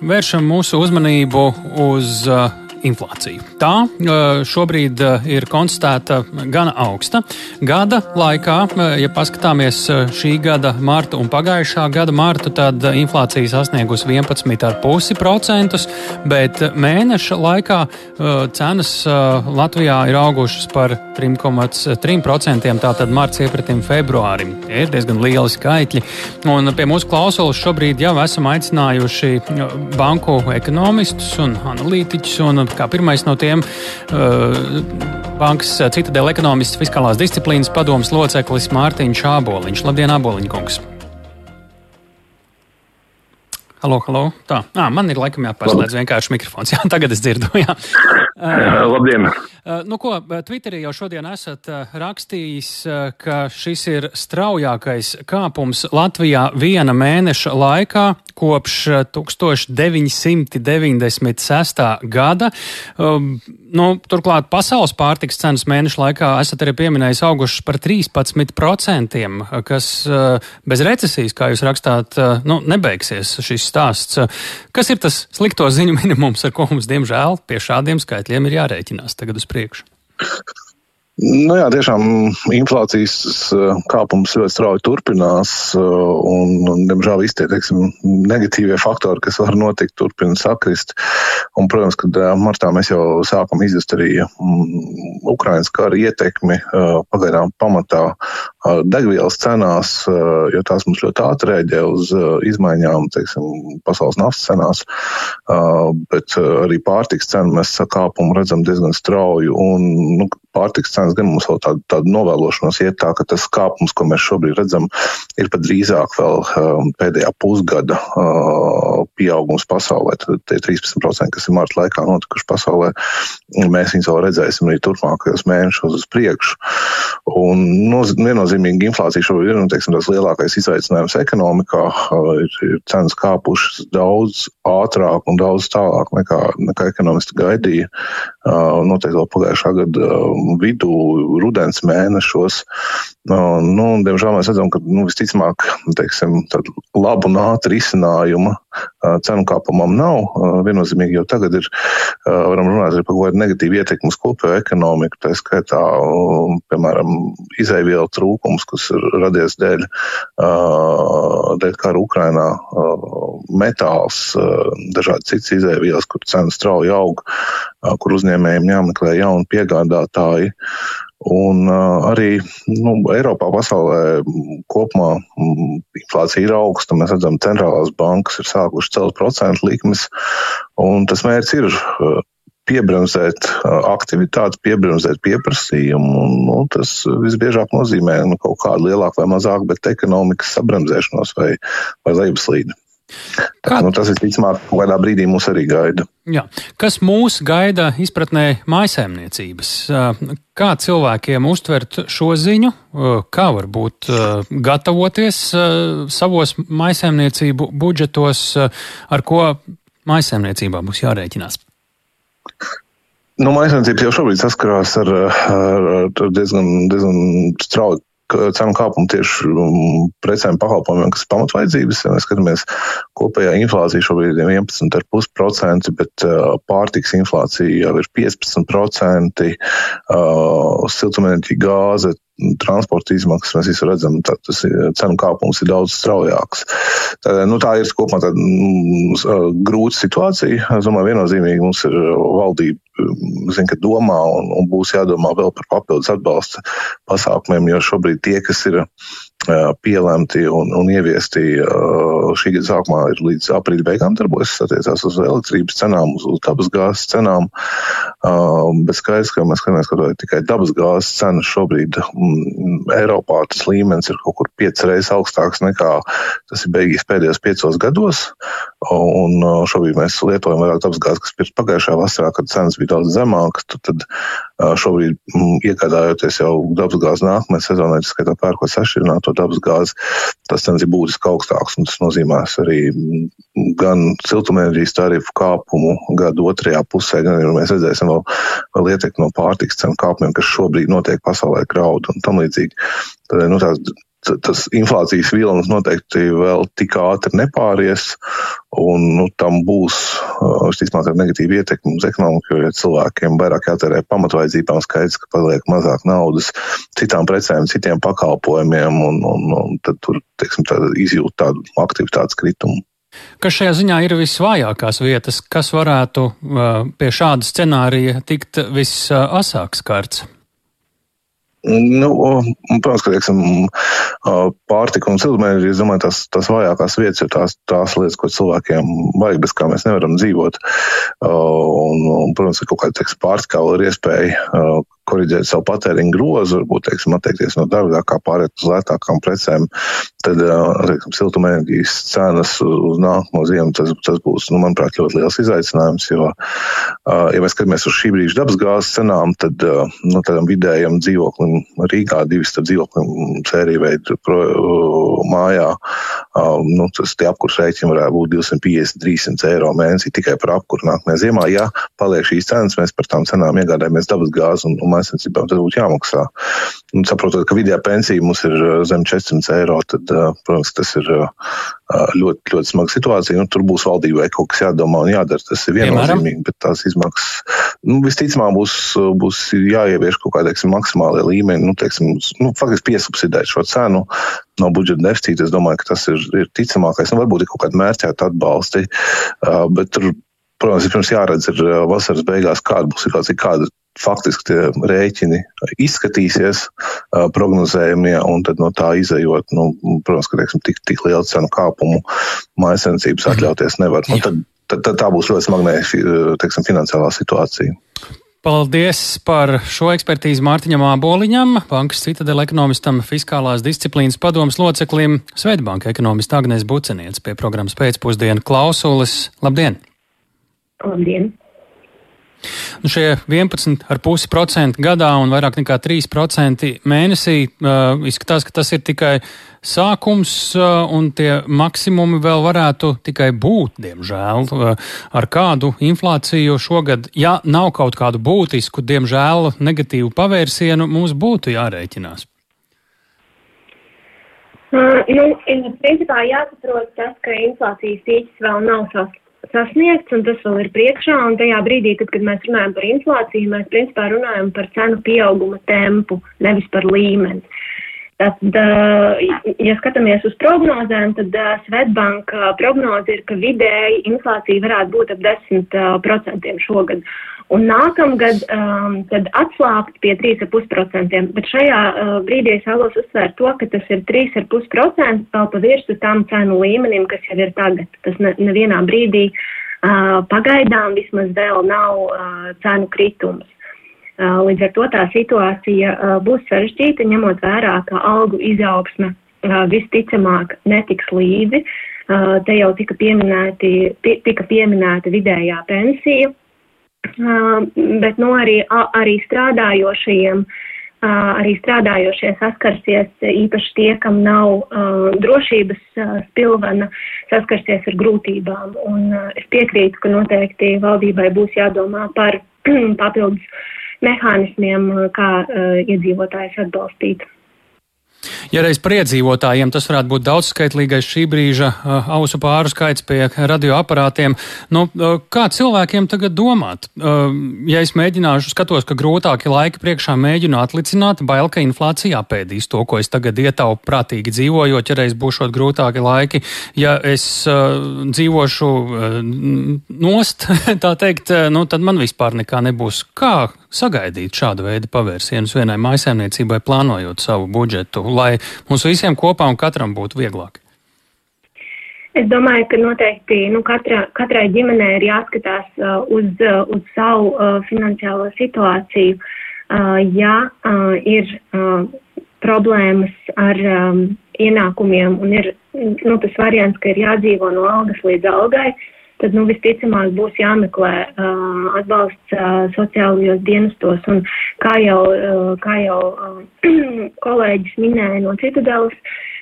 Vēršam mūsu uzmanību uz inflāciju. Tā šobrīd ir konstatēta gana augsta. Gada laikā, ja paskatāmies šī gada martu un pagājušā gada martu, tad inflācija sasniegusi 11,5%, bet mēneša laikā cenas Latvijā ir augušas par 3,3%. Tātad marts iepratim februārim. Tie ir diezgan lieli skaitļi. Un pie mūsu klausulas šobrīd jau esam aicinājuši banku ekonomistus un analītiķus. Un kā pirmais no tiem bankas citadēļ ekonomists fiskālās disciplīnas padomas loceklis Mārtiņš Āboliņš. Labdien, Āboliņ kungs! Halo, halo. Tā, à, man ir laikam jāpārslēdz vienkārši mikrofons. Jā, tagad es dzirdu. Jā. Labdien! Nu, ko, Twitterī jau šodien esat rakstījis, ka šis ir straujākais kāpums Latvijā viena mēneša laikā kopš 1996. gada. Nu, turklāt pasaules pārtiks cenas mēneša laikā esat arī pieminējis augušas par 13%, kas bez recesijas, kā jūs rakstāt, nu, nebeigsies šis stāsts. Kas ir tas slikto ziņu minimums, ar ko mums, diemžēl, pie šādiem skaitļiem ir jārēķinās tagad uz priekšu? Nu jā, tiešām inflācijas kāpums ļoti strauji turpinās, un, un diemžēl, visi tie teiksim, negatīvie faktori, kas var notikt, turpina sakrist. Un, protams, kad martā mēs jau sākam izjust arī um, Ukrainas kara ietekmi, pagaidām pamatā degvielas cenās, uh, jo tās mums ļoti ātri rēģē uz izmaiņām, teiksim, pasaules naftas cenās, bet arī pārtiks cenu mēs kāpumu redzam diezgan strauju. Un, nu, pārtiks cenas gan mums vēl tādu, tādu novēlošanos iet tā, ka tas kāpums, ko mēs šobrīd redzam, ir pat drīzāk vēl pēdējā pusgada pieaugums pasaulē. Tad tie 13%, kas ir marta laikā notikuši pasaulē, mēs viņus vēl redzēsim arī turpmākajos mēnešos uz priekšu. Un noz, viennozīmīgi inflācija šobrīd ir nu, teiksim, tas lielākais izaicinājums ekonomikā. Ir, ir cenas kāpušas daudz ātrāk un daudz tālāk nekā, nekā ekonomisti gaidīja. Noteikti vēl pagājušā gada vidū, rudens mēnešos. Nu, diemžēl mēs redzam, ka nu, visticamāk teiksim, labu un ātru risinājumu cenu kāpumam nav. Viennozīmīgi jau tagad ir, varam runāt par kaut kādu negatīvu ietekmi uz kopējo ekonomiku, tā skaitā, piemēram, izēvielu trūkums, kas ir radies dēļ, dēļ kara Ukrainā, metāls, dažādi cits izēvielas, kur cenas strauji aug, kur uzņēmējiem jāmeklē jauni piegādātāji. Un arī nu, Eiropā, pasaulē kopumā inflācija ir augsta. Mēs redzam, ka centrālās bankas ir sākušas celt procentu likmes, un tas mērķis ir piebremzēt aktivitāti, piebremzēt pieprasījumu. Un, nu, tas visbiežāk nozīmē nu, kaut kādu lielāku vai mazāku, bet ekonomikas sabremzēšanos vai, vai lejupslīdi. Kā? Nu, tas visticamāk, kādā brīdī mūs arī gaida. Jā. Kas mūs gaida izpratnē mājasēmniecības? Kā cilvēkiem uztvert šo ziņu, kā varbūt gatavoties savos mājasēmniecību budžetos, ar ko mājasēmniecībā būs jārēķinās? Nu, Maisaimniecības jau šobrīd saskarās ar, ar, ar diezgan, diezgan strauju cenu kāpumu tieši um, precēm pakalpojumiem, kas ir pamatvaidzības. Ja mēs skatāmies, kopējā inflācija šobrīd ir 11,5%, bet uh, pārtiks inflācija jau ir 15%, uh, siltumenerģija gāze transporta izmaksas mēs visi redzam, tad tas cenu kāpums ir daudz straujāks. Tā, nu, tā ir kopumā tāda mm, grūta situācija. Es domāju, viennozīmīgi mums ir valdība, zin, ka domā un, un būs jādomā vēl par papildus atbalsta pasākumiem, jo šobrīd tie, kas ir pielemti un, un ieviesti šī gada sākumā ir līdz aprīļa beigām darbojas, attiecās uz elektrības cenām, uz, uz dabas gāzes cenām, bet skaidrs, ka mēs skatāmies, ka tikai dabas gāzes cenas šobrīd m, Eiropā tas līmenis ir kaut kur piecas reizes augstāks nekā tas ir beigās pēdējos piecos gados, un šobrīd mēs lietojam vairāk dabas gāzes, kas pirms pagājušā vasarā, kad cenas bija daudz zemākas, tad šobrīd m, iegādājoties jau dabas gāzi nākamajā sezonā, tas skaitā pērkot sašķirināto to dabas gāzi, tas cenas ir būtiski augstāks. Tas nozīmē arī gan siltumenerģijas tarifu kāpumu gada otrajā pusē, gan arī mēs redzēsim vēl, vēl ietekmi no pārtiks cenu kāpumiem, kas šobrīd notiek pasaulē graudu un tam līdzīgi. Tad, nu, tās tas inflācijas vilnis noteikti vēl tik ātri nepāries, un nu, tam būs, visticamāk, negatīva ietekme uz ekonomiku, jo ja cilvēkiem vairāk jātērē pamatvaidzībām skaidrs, ka paliek mazāk naudas citām precēm, citiem pakalpojumiem, un, un, un tad tur, teiksim, tā izjūt tādu aktivitātes kritumu. Kas šajā ziņā ir visvājākās vietas, kas varētu pie šāda scenārija tikt visasāks kārts? Nu, protams, ka teiksim, pārtika un siltumnīca, es domāju, tās, tās vājākās vietas ir tās, tās lietas, ko cilvēkiem vajag, bez kā mēs nevaram dzīvot. Un, un protams, ka kaut kāda pārtika vēl ir iespēja koriģēt savu patēriņu grozu, varbūt teiksim, atteikties no dārgākā, pārēt uz lētākām precēm, tad teiksim, siltumenerģijas cenas uz nākamo ziemu tas, tas būs, nu, manuprāt, ļoti liels izaicinājums. Jo, ja mēs skatāmies uz šī brīža dabasgāzes cenām, tad nu, tādam vidējam dzīvoklim Rīgā divi starp dzīvoklim sēriju veidu mājā, nu, tas apkurs rēķini varētu būt 250, 300 eiro mēnesī tikai par apkuru nākamajā ziemā. Ja paliek šīs cenas, mēs par tām cenām iegādājamies dabasgāzi un, un mājasniecībām tas būtu jāmaksā. Un, saprotot, ka vidējā pensija mums ir uh, zem 400 eiro, tad, uh, protams, tas ir uh, ļoti, ļoti smaga situācija. Nu, tur būs valdībai kaut kas jādomā un jādara. Tas ir viennozīmīgi, bet tās izmaksas nu, visticamāk būs, būs jāievieš kaut kādi maksimālie līmeņi, nu, teiksim, nu, faktiski piesubsidēt šo cenu no budžeta deficīta. Es domāju, ka tas ir, ir ticamākais. Nu, varbūt ir kaut kādi mērķēti atbalsti, bet tur protams, pirms jāredz ir vasaras beigās, kāda būs situācija, kāda faktiski tie rēķini izskatīsies uh, prognozējumie, un tad no tā izējot, nu, protams, ka teiksim, tik, tik lielu cenu kāpumu mājasensības mhm. atļauties nevar. Nu, tad, tad, tad tā būs ļoti smagnēja teiksim, finansiālā situācija. Paldies par šo ekspertīzi Mārtiņam Āboliņam, bankas citadela ekonomistam, fiskālās disciplīnas padomas loceklim, Svetbanka ekonomista Agnēs Buceniec pie programmas pēcpusdienu klausulis. Labdien! Labdien! Nu, šie 11,5% gadā un vairāk nekā 3% mēnesī uh, izskatās, ka tas ir tikai sākums, uh, un tie maksimumi vēl varētu tikai būt, diemžēl, uh, ar kādu inflāciju šogad. Ja nav kaut kādu būtisku, diemžēl, negatīvu pavērsienu, mums būtu jārēķinās. Uh, nu, principā jāsaprot tas, ka inflācijas tīķis vēl nav sasniegts sasniegts, un tas vēl ir priekšā. Un tajā brīdī, kad, kad mēs runājam par inflāciju, mēs principā runājam par cenu pieauguma tempu, nevis par līmeni. Tad, ja skatāmies uz prognozēm, tad Svetbank prognoze ir, ka vidēji inflācija varētu būt ap 10% šogad. Un nākamgad um, tad atslābt pie 3,5%. Bet šajā uh, brīdī es vēlos uzsvērt to, ka tas ir 3,5% vēl pa virsu tam cenu līmenim, kas jau ir tagad. Tas ne, nevienā brīdī uh, pagaidām vismaz vēl nav uh, cenu kritums. Uh, līdz ar to tā situācija uh, būs sarežģīta, ņemot vērā, ka algu izaugsme uh, visticamāk netiks līdzi. Uh, te jau tika pieminēti, tika pieminēta vidējā pensija bet nu, arī, arī strādājošajiem. Uh, arī strādājošie saskarsies īpaši tie, kam nav uh, drošības uh, spilvena, saskarsies ar grūtībām. Un uh, es piekrītu, ka noteikti valdībai būs jādomā par papildus mehānismiem, kā uh, iedzīvotājs atbalstīt. Ja reiz par iedzīvotājiem tas varētu būt daudzskaitlīgais šī brīža uh, ausu pāru skaits pie radioaparātiem, nu, uh, kā cilvēkiem tagad domāt? Uh, ja es mēģināšu, skatos, ka grūtāki laiki priekšā mēģinu atlicināt, bail, ka inflācija apēdīs to, ko es tagad ietaupu prātīgi dzīvojot, ja reiz būšot grūtāki laiki. Ja es uh, dzīvošu uh, nost, tā teikt, uh, nu, tad man vispār nekā nebūs. Kā sagaidīt šādu veidu pavērsienus vienai maisaimniecībai, plānojot savu budžetu, lai mums visiem kopā un katram būtu vieglāk? Es domāju, ka noteikti nu, katra, katrai ģimenei ir jāskatās uh, uz, uh, uz savu uh, finansiālo situāciju. Uh, ja uh, ir uh, problēmas ar um, ienākumiem un ir nu, tas variants, ka ir jādzīvo no algas līdz algai, uh, tad nu, visticamāk būs jāmeklē uh, atbalsts uh, sociālajos dienestos. Un kā jau, uh, kā jau uh, kolēģis minēja no citadelas,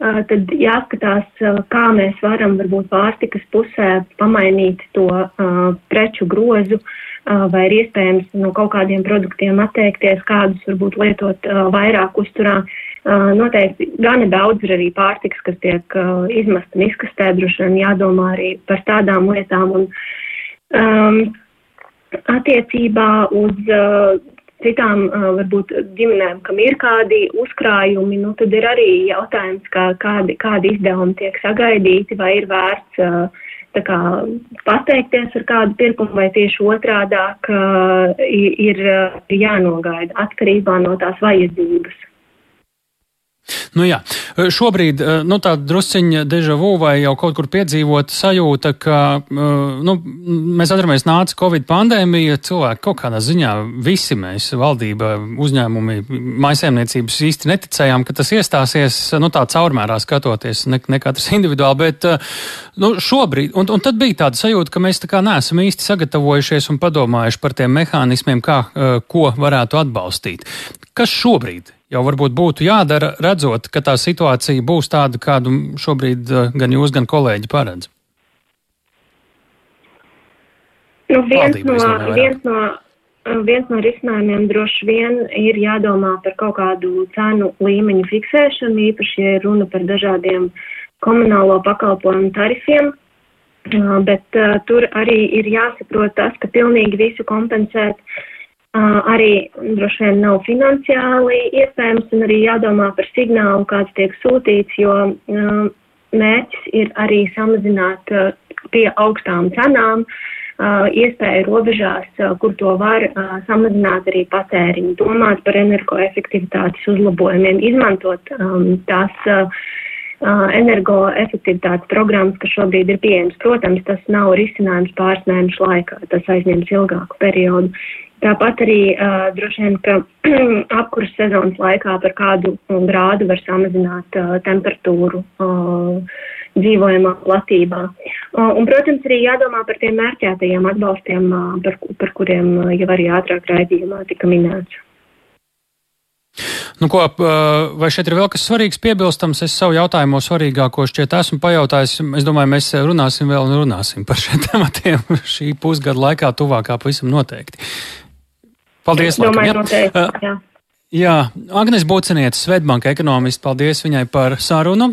uh, tad jāskatās, uh, kā mēs varam varbūt pārtikas pusē pamainīt to uh, preču grozu. Uh, vai ir iespējams no kaut kādiem produktiem atteikties, kādus varbūt lietot uh, vairāk uzturā, Uh, noteikti gana daudz ir arī pārtiks, kas tiek uh, izmest un izkastē, droši vien jādomā arī par tādām lietām. Un, um, attiecībā uz uh, citām uh, varbūt ģimenēm, kam ir kādi uzkrājumi, nu tad ir arī jautājums, kā, kādi, kādi izdevumi tiek sagaidīti, vai ir vērts uh, kā pateikties ar kādu pirkumu, vai tieši otrādāk uh, ir, ir jānogaida atkarībā no tās vajadzības. Nu jā, šobrīd nu, tāda drusciņa deja vu vai jau kaut kur piedzīvot sajūta, ka nu, mēs atceramies nāca Covid pandēmija, cilvēki kaut kādā ziņā visi mēs, valdība, uzņēmumi, maisēmniecības īsti neticējām, ka tas iestāsies, nu tā caurmērā skatoties, ne, ne katrs individuāli, bet nu, šobrīd, un, un tad bija tāda sajūta, ka mēs tā kā neesam īsti sagatavojušies un padomājuši par tiem mehānismiem, kā, ko varētu atbalstīt. Kas šobrīd jau varbūt būtu jādara, redzot, ka tā situācija būs tāda, kādu šobrīd eh, gan jūs, gan kolēģi paredz? Nu, viens, Valdība, no, viens, no, viens no risinājumiem droši vien ir jādomā par kaut kādu cenu līmeņu fiksēšanu, īpaši, ja runa par dažādiem komunālo pakalpojumu tarifiem. Uh, bet uh, tur arī ir jāsaprot tas, ka pilnīgi visu kompensēt uh, arī droši vien nav finansiāli iespējams un arī jādomā par signālu, kāds tiek sūtīts, jo mērķis ir arī samazināt pie augstām cenām iespēju robežās, kur to var samazināt arī patēriņu, domāt par energoefektivitātes uzlabojumiem, izmantot tās energoefektivitātes programmas, kas šobrīd ir pieejamas. Protams, tas nav risinājums pāris mēnešu laikā, tas aizņems ilgāku periodu. Tāpat arī uh, droši vien, ka apkurss sezonas laikā par kādu grādu var samazināt uh, temperatūru uh, dzīvojamā platībā. Uh, un, protams, arī jādomā par tiem mērķētajiem atbalstiem, uh, par, par kuriem uh, jau arī ātrāk raidījumā tika minēts. Nu, ko, vai šeit ir vēl kas svarīgs piebilstams? Es savu jautājumu svarīgāko šķiet esmu pajautājis. Es domāju, mēs runāsim vēl un runāsim par šiem tematiem šī pusgada laikā tuvākā pavisam noteikti. Paldies, Domāju, laikam, jā. Noteikti, jā. Jā, Agnēs Bucinietis, Svetbanka ekonomists, paldies viņai par sarunu.